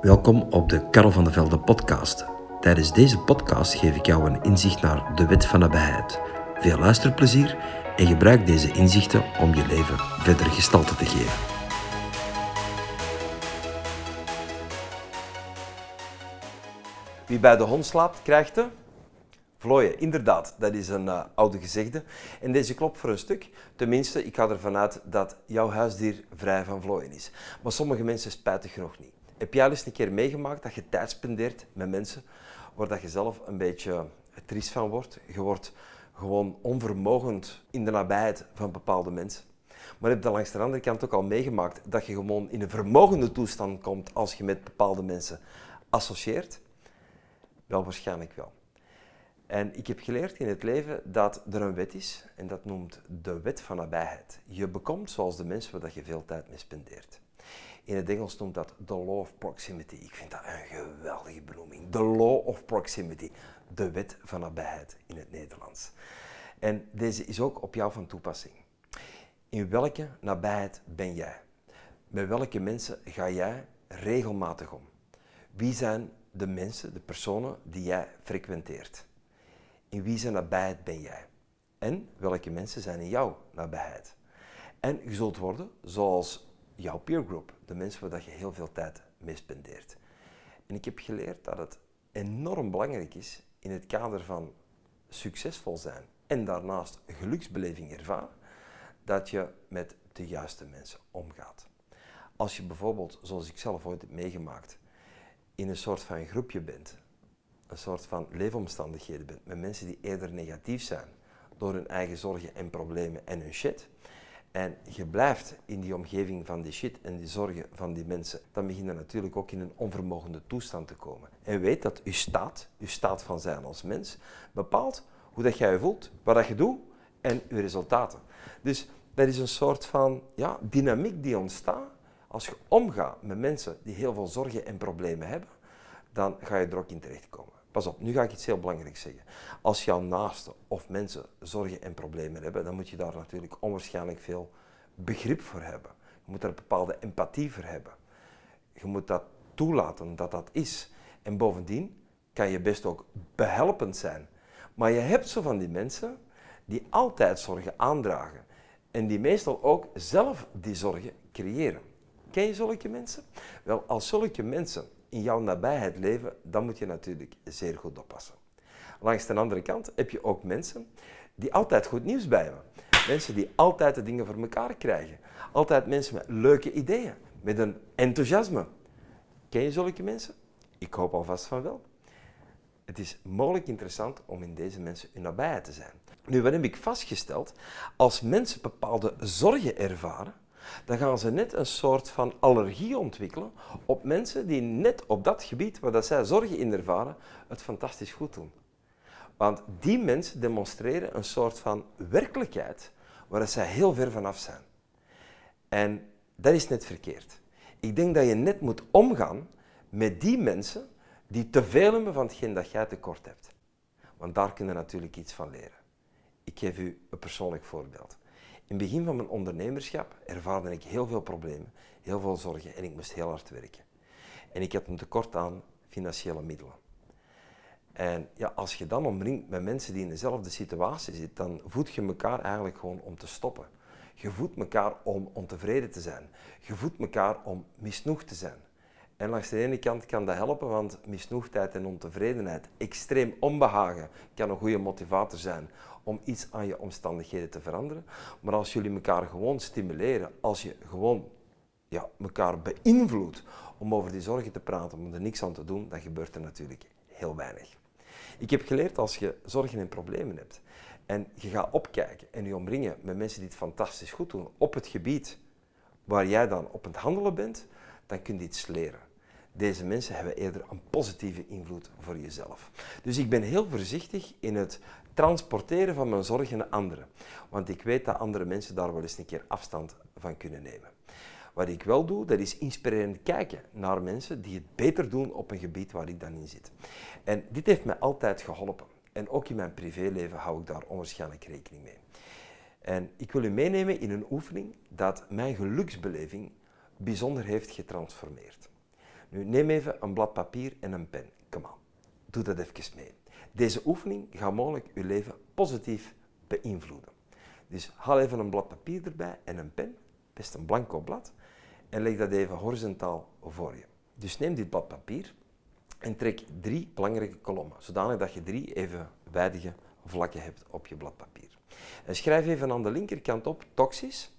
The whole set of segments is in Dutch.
Welkom op de Karel van de Velde podcast. Tijdens deze podcast geef ik jou een inzicht naar de wet van nabijheid. Veel luisterplezier en gebruik deze inzichten om je leven verder gestalte te geven. Wie bij de hond slaapt, krijgt de vlooien. Inderdaad, dat is een uh, oude gezegde. En deze klopt voor een stuk. Tenminste, ik ga ervan uit dat jouw huisdier vrij van vlooien is. Maar sommige mensen spijtig genoeg niet. Heb jij al eens een keer meegemaakt dat je tijd spendeert met mensen waar dat je zelf een beetje triest van wordt? Je wordt gewoon onvermogend in de nabijheid van bepaalde mensen. Maar heb je langs de andere kant ook al meegemaakt dat je gewoon in een vermogende toestand komt als je met bepaalde mensen associeert? Wel, waarschijnlijk wel. En ik heb geleerd in het leven dat er een wet is en dat noemt de wet van nabijheid. Je bekomt zoals de mensen waar je veel tijd mee spendeert. In het Engels noemt dat the law of proximity. Ik vind dat een geweldige benoeming. The law of proximity. De wet van nabijheid in het Nederlands. En deze is ook op jou van toepassing. In welke nabijheid ben jij? Met welke mensen ga jij regelmatig om? Wie zijn de mensen, de personen die jij frequenteert? In wie zijn nabijheid ben jij? En welke mensen zijn in jouw nabijheid? En je zult worden zoals jouw peergroup, de mensen waar je heel veel tijd mee spendeert. En ik heb geleerd dat het enorm belangrijk is in het kader van succesvol zijn en daarnaast geluksbeleving ervaren, dat je met de juiste mensen omgaat. Als je bijvoorbeeld, zoals ik zelf ooit heb meegemaakt, in een soort van groepje bent, een soort van leefomstandigheden bent met mensen die eerder negatief zijn door hun eigen zorgen en problemen en hun shit, en je blijft in die omgeving van die shit en die zorgen van die mensen, dan begin je natuurlijk ook in een onvermogende toestand te komen. En weet dat je staat, je staat van zijn als mens, bepaalt hoe dat jij je voelt, wat dat je doet en je resultaten. Dus dat is een soort van ja, dynamiek die ontstaat als je omgaat met mensen die heel veel zorgen en problemen hebben, dan ga je er ook in terechtkomen. Pas op, nu ga ik iets heel belangrijks zeggen. Als jouw naasten of mensen zorgen en problemen hebben, dan moet je daar natuurlijk onwaarschijnlijk veel begrip voor hebben. Je moet daar bepaalde empathie voor hebben. Je moet dat toelaten dat dat is. En bovendien kan je best ook behelpend zijn. Maar je hebt zo van die mensen die altijd zorgen aandragen. En die meestal ook zelf die zorgen creëren. Ken je zulke mensen? Wel, als zulke mensen in jouw nabijheid leven, dan moet je natuurlijk zeer goed oppassen. Langs de andere kant heb je ook mensen die altijd goed nieuws bij hebben. Mensen die altijd de dingen voor elkaar krijgen. Altijd mensen met leuke ideeën, met een enthousiasme. Ken je zulke mensen? Ik hoop alvast van wel. Het is mogelijk interessant om in deze mensen in nabijheid te zijn. Nu, wat heb ik vastgesteld? Als mensen bepaalde zorgen ervaren, dan gaan ze net een soort van allergie ontwikkelen op mensen die net op dat gebied waar dat zij zorgen in ervaren, het fantastisch goed doen. Want die mensen demonstreren een soort van werkelijkheid waar zij heel ver vanaf zijn. En dat is net verkeerd. Ik denk dat je net moet omgaan met die mensen die te veel hebben van hetgeen dat jij tekort hebt. Want daar kun je natuurlijk iets van leren. Ik geef u een persoonlijk voorbeeld. In het begin van mijn ondernemerschap ervaarde ik heel veel problemen, heel veel zorgen en ik moest heel hard werken. En ik had een tekort aan financiële middelen. En ja, als je dan omringt met mensen die in dezelfde situatie zitten, dan voed je elkaar eigenlijk gewoon om te stoppen. Je voedt elkaar om ontevreden te zijn. Je voedt elkaar om misnoegd te zijn. En langs de ene kant kan dat helpen, want misnoegdheid en ontevredenheid, extreem onbehagen, kan een goede motivator zijn om iets aan je omstandigheden te veranderen. Maar als jullie elkaar gewoon stimuleren, als je gewoon ja, elkaar beïnvloedt om over die zorgen te praten, om er niks aan te doen, dan gebeurt er natuurlijk heel weinig. Ik heb geleerd als je zorgen en problemen hebt en je gaat opkijken en je omringen met mensen die het fantastisch goed doen op het gebied waar jij dan op het handelen bent, dan kun je iets leren. Deze mensen hebben eerder een positieve invloed voor jezelf. Dus ik ben heel voorzichtig in het transporteren van mijn zorgen naar anderen. Want ik weet dat andere mensen daar wel eens een keer afstand van kunnen nemen. Wat ik wel doe, dat is inspirerend kijken naar mensen die het beter doen op een gebied waar ik dan in zit. En dit heeft mij altijd geholpen. En ook in mijn privéleven hou ik daar onwaarschijnlijk rekening mee. En ik wil u meenemen in een oefening dat mijn geluksbeleving bijzonder heeft getransformeerd. Nu, neem even een blad papier en een pen. Kom aan, doe dat even mee. Deze oefening gaat mogelijk uw leven positief beïnvloeden. Dus haal even een blad papier erbij en een pen, best een blanco blad, en leg dat even horizontaal voor je. Dus neem dit blad papier en trek drie belangrijke kolommen, zodanig dat je drie evenwijdige vlakken hebt op je blad papier. En schrijf even aan de linkerkant op toxisch.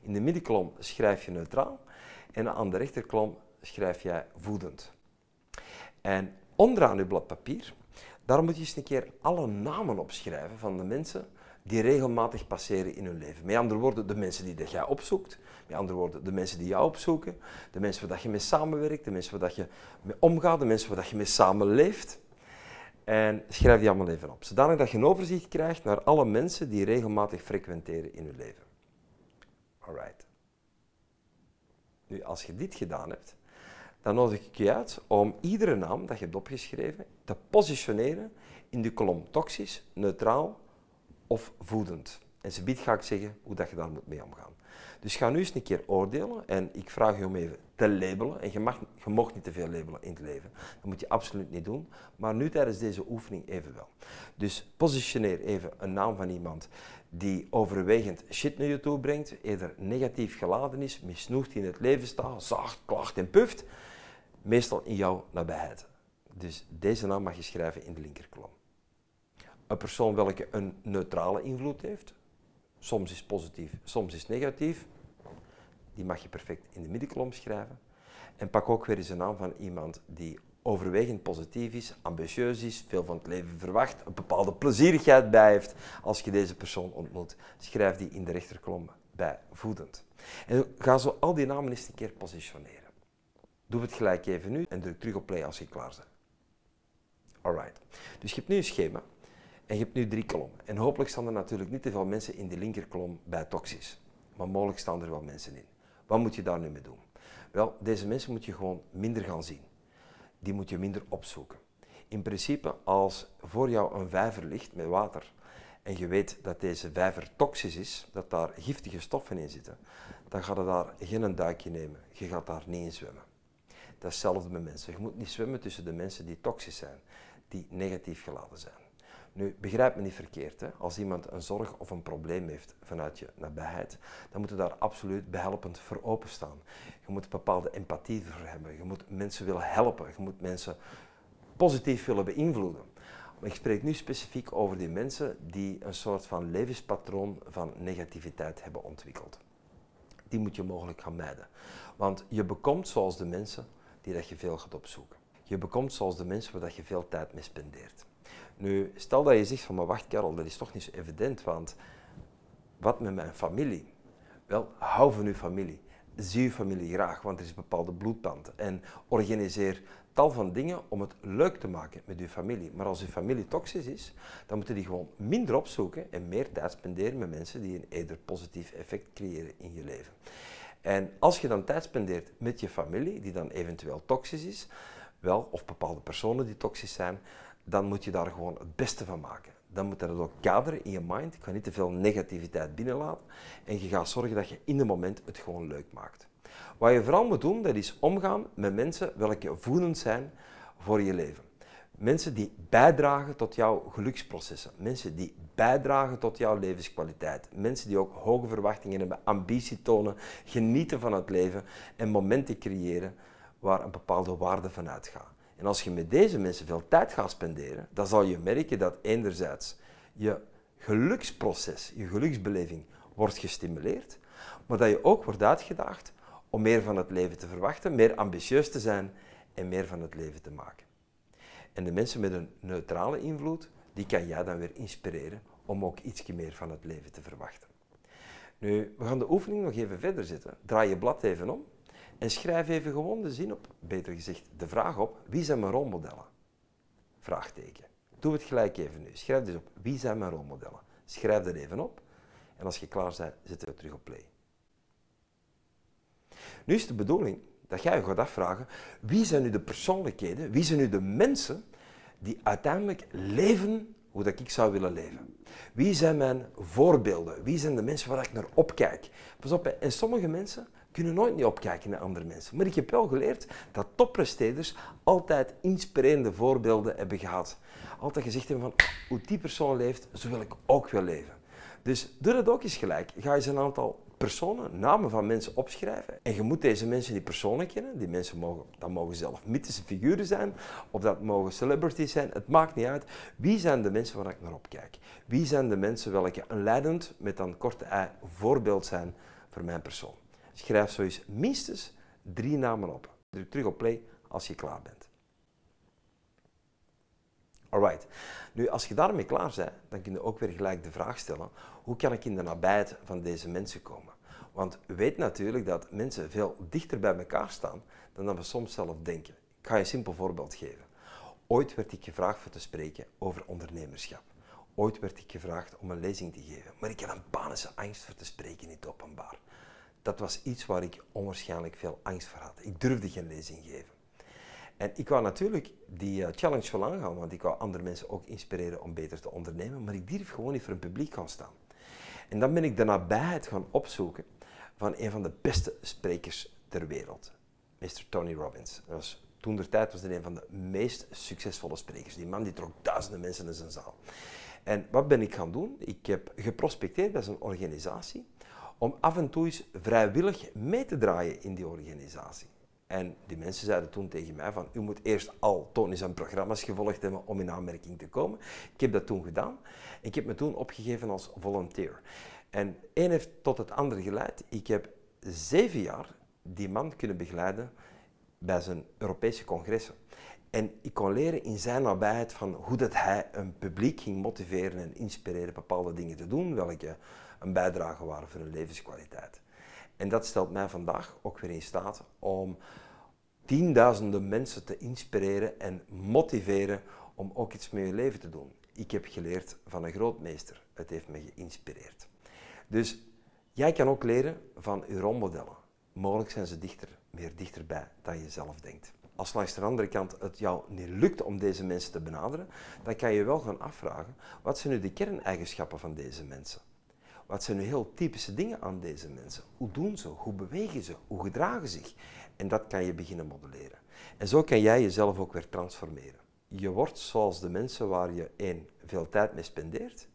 In de middenkolom schrijf je neutraal en aan de rechterkolom schrijf jij voedend. En onderaan je blad papier, daar moet je eens een keer alle namen opschrijven van de mensen die regelmatig passeren in hun leven. Met andere woorden, de mensen die dat jij opzoekt. Met andere woorden, de mensen die jou opzoeken. De mensen waar je mee samenwerkt. De mensen waar je mee omgaat. De mensen waar je mee samenleeft. En schrijf die allemaal even op. Zodanig dat je een overzicht krijgt naar alle mensen die regelmatig frequenteren in hun leven. Alright. Nu, als je dit gedaan hebt, dan nodig ik je uit om iedere naam dat je hebt opgeschreven te positioneren in de kolom toxisch, neutraal of voedend. En ze biedt ga ik zeggen hoe dat je daar moet mee omgaan. Dus ga nu eens een keer oordelen en ik vraag je om even te labelen. En je, mag, je mocht niet te veel labelen in het leven. Dat moet je absoluut niet doen. Maar nu tijdens deze oefening even wel. Dus positioneer even een naam van iemand die overwegend shit naar je toe brengt, eerder negatief geladen is, misnoegd in het leven staat, zacht, klacht en puft, meestal in jouw nabijheid. Dus deze naam mag je schrijven in de linkerkolom. Een persoon welke een neutrale invloed heeft, soms is positief, soms is negatief, die mag je perfect in de middenkolom schrijven. En pak ook weer eens een naam van iemand die overwegend positief is, ambitieus is, veel van het leven verwacht, een bepaalde plezierigheid bij heeft. Als je deze persoon ontmoet, schrijf die in de rechterkolom bij voedend. En ga zo al die namen eens een keer positioneren. Doe het gelijk even nu en druk terug op play als je klaar bent. Alright. Dus je hebt nu een schema en je hebt nu drie kolommen. En hopelijk staan er natuurlijk niet te veel mensen in de linkerkolom bij toxisch. Maar mogelijk staan er wel mensen in. Wat moet je daar nu mee doen? Wel, deze mensen moet je gewoon minder gaan zien. Die moet je minder opzoeken. In principe, als voor jou een vijver ligt met water en je weet dat deze vijver toxisch is, dat daar giftige stoffen in zitten, dan ga je daar geen duikje nemen. Je gaat daar niet in zwemmen. Dat is hetzelfde met mensen. Je moet niet zwemmen tussen de mensen die toxisch zijn, die negatief geladen zijn. Nu, begrijp me niet verkeerd. Hè? Als iemand een zorg of een probleem heeft vanuit je nabijheid, dan moet je daar absoluut behelpend voor openstaan. Je moet bepaalde empathie voor hebben. Je moet mensen willen helpen. Je moet mensen positief willen beïnvloeden. Maar ik spreek nu specifiek over die mensen die een soort van levenspatroon van negativiteit hebben ontwikkeld. Die moet je mogelijk gaan mijden. Want je bekomt zoals de mensen die dat je veel gaat opzoeken. Je bekomt zoals de mensen waar je veel tijd mee spendeert. Nu, stel dat je zegt van, maar wacht Karel, dat is toch niet zo evident, want wat met mijn familie? Wel, hou van uw familie. Zie uw familie graag, want er is bepaalde bloedband. En organiseer tal van dingen om het leuk te maken met uw familie. Maar als uw familie toxisch is, dan moeten die gewoon minder opzoeken en meer tijd spenderen met mensen die een eerder positief effect creëren in je leven. En als je dan tijd spendeert met je familie, die dan eventueel toxisch is, wel, of bepaalde personen die toxisch zijn, dan moet je daar gewoon het beste van maken. Dan moet je dat ook kaderen in je mind. Ik ga niet te veel negativiteit binnenlaten. En je gaat zorgen dat je in het moment het gewoon leuk maakt. Wat je vooral moet doen, dat is omgaan met mensen welke voedend zijn voor je leven. Mensen die bijdragen tot jouw geluksprocessen. Mensen die bijdragen tot jouw levenskwaliteit. Mensen die ook hoge verwachtingen hebben, ambitie tonen, genieten van het leven en momenten creëren waar een bepaalde waarde van uitgaat. En als je met deze mensen veel tijd gaat spenderen, dan zal je merken dat enerzijds je geluksproces, je geluksbeleving wordt gestimuleerd, maar dat je ook wordt uitgedaagd om meer van het leven te verwachten, meer ambitieus te zijn en meer van het leven te maken. En de mensen met een neutrale invloed, die kan jij dan weer inspireren om ook iets meer van het leven te verwachten. Nu, we gaan de oefening nog even verder zetten. Draai je blad even om en schrijf even gewoon de zin op, beter gezegd de vraag op, wie zijn mijn rolmodellen? Vraagteken. Doe het gelijk even nu. Schrijf dus op, wie zijn mijn rolmodellen? Schrijf dat even op en als je klaar bent, zetten we terug op play. Nu is de bedoeling dat jij je gaat afvragen, wie zijn nu de persoonlijkheden, wie zijn nu de mensen die uiteindelijk leven hoe dat ik zou willen leven? Wie zijn mijn voorbeelden? Wie zijn de mensen waar ik naar opkijk? Pas op, en sommige mensen kunnen nooit niet opkijken naar andere mensen. Maar ik heb wel geleerd dat toppresteerders altijd inspirerende voorbeelden hebben gehad. Altijd gezegd hebben van, hoe die persoon leeft, zo wil ik ook wel leven. Dus doe dat ook eens gelijk. Ga eens een aantal personen, namen van mensen opschrijven. En je moet deze mensen die persoonlijk kennen. Die mensen mogen, dat mogen zelf mythische figuren zijn, of dat mogen celebrities zijn. Het maakt niet uit. Wie zijn de mensen waar ik naar opkijk? Wie zijn de mensen welke een leidend, met een korte ei, voorbeeld zijn voor mijn persoon? Schrijf zo eens minstens drie namen op. Druk terug op play als je klaar bent. Alright. Nu, als je daarmee klaar bent, dan kun je ook weer gelijk de vraag stellen: hoe kan ik in de nabijheid van deze mensen komen? Want we weten natuurlijk dat mensen veel dichter bij elkaar staan dan dat we soms zelf denken. Ik ga je een simpel voorbeeld geven. Ooit werd ik gevraagd voor te spreken over ondernemerschap. Ooit werd ik gevraagd om een lezing te geven, maar ik had een panische angst voor te spreken in het openbaar. Dat was iets waar ik onwaarschijnlijk veel angst voor had. Ik durfde geen lezing geven. En ik wou natuurlijk die uh, challenge wel aangaan, want ik wou andere mensen ook inspireren om beter te ondernemen, maar ik durf gewoon niet voor een publiek gaan staan. En dan ben ik de nabijheid gaan opzoeken van een van de beste sprekers ter wereld, Mr. Tony Robbins. Toen der tijd was hij een van de meest succesvolle sprekers. Die man die trok duizenden mensen in zijn zaal. En wat ben ik gaan doen? Ik heb geprospecteerd bij zijn organisatie om af en toe eens vrijwillig mee te draaien in die organisatie. En die mensen zeiden toen tegen mij van, u moet eerst al Tony's en programma's gevolgd hebben om in aanmerking te komen. Ik heb dat toen gedaan. Ik heb me toen opgegeven als volunteer. En één heeft tot het andere geleid. Ik heb zeven jaar die man kunnen begeleiden bij zijn Europese congressen. En ik kon leren in zijn nabijheid van hoe dat hij een publiek ging motiveren en inspireren bepaalde dingen te doen, welke een bijdrage waren voor hun levenskwaliteit. En dat stelt mij vandaag ook weer in staat om tienduizenden mensen te inspireren en motiveren om ook iets met je leven te doen. Ik heb geleerd van een grootmeester. Het heeft me geïnspireerd. Dus jij kan ook leren van je rolmodellen. Mogelijk zijn ze dichter, meer dichterbij dan je zelf denkt. Als langs de andere kant het jou niet lukt om deze mensen te benaderen, dan kan je wel gaan afvragen, wat zijn nu de kerneigenschappen van deze mensen? Wat zijn nu heel typische dingen aan deze mensen? Hoe doen ze? Hoe bewegen ze? Hoe gedragen ze zich? En dat kan je beginnen modelleren. En zo kan jij jezelf ook weer transformeren. Je wordt zoals de mensen waar je één veel tijd mee spendeert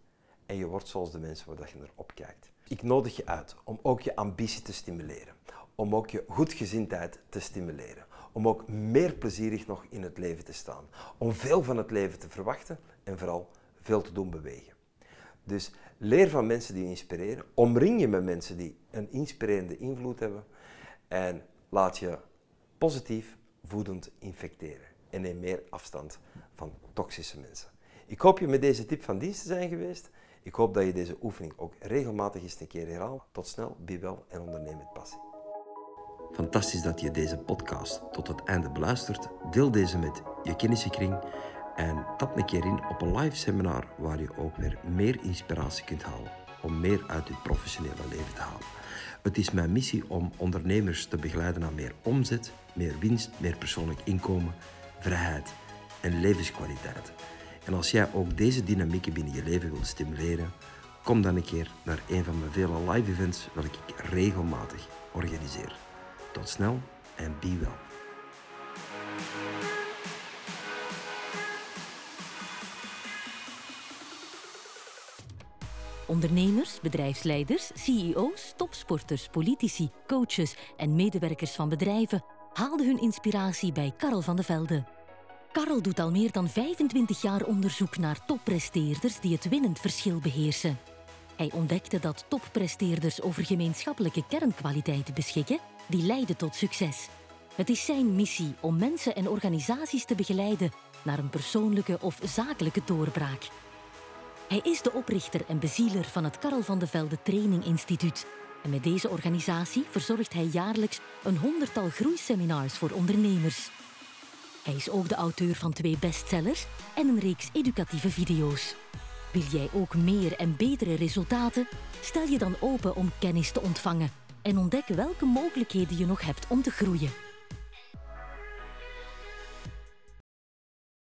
en je wordt zoals de mensen waar je naar opkijkt. Ik nodig je uit om ook je ambitie te stimuleren, om ook je goedgezindheid te stimuleren, om ook meer plezierig nog in het leven te staan, om veel van het leven te verwachten en vooral veel te doen bewegen. Dus leer van mensen die inspireren, omring je met mensen die een inspirerende invloed hebben en laat je positief voedend infecteren en neem meer afstand van toxische mensen. Ik hoop je met deze tip van dienst te zijn geweest. Ik hoop dat je deze oefening ook regelmatig eens een keer herhaalt. Tot snel, be wel en onderneem met passie. Fantastisch dat je deze podcast tot het einde beluistert. Deel deze met je kennissenkring en tap een keer in op een live seminar waar je ook weer meer inspiratie kunt halen om meer uit je professionele leven te halen. Het is mijn missie om ondernemers te begeleiden naar meer omzet, meer winst, meer persoonlijk inkomen, vrijheid en levenskwaliteit. En als jij ook deze dynamieken binnen je leven wilt stimuleren, kom dan een keer naar een van mijn vele live events welke ik regelmatig organiseer. Tot snel en be well. Ondernemers, bedrijfsleiders, CEO's, topsporters, politici, coaches en medewerkers van bedrijven haalden hun inspiratie bij Karel van de Velde. Karel doet al meer dan 25 jaar onderzoek naar toppresteerders die het winnend verschil beheersen. Hij ontdekte dat toppresteerders over gemeenschappelijke kernkwaliteiten beschikken die leiden tot succes. Het is zijn missie om mensen en organisaties te begeleiden naar een persoonlijke of zakelijke doorbraak. Hij is de oprichter en bezieler van het Karel van de Velde Training Instituut. En met deze organisatie verzorgt hij jaarlijks een honderdtal groeiseminars voor ondernemers. Hij is ook de auteur van twee bestsellers en een reeks educatieve video's. Wil jij ook meer en betere resultaten? Stel je dan open om kennis te ontvangen en ontdek welke mogelijkheden je nog hebt om te groeien.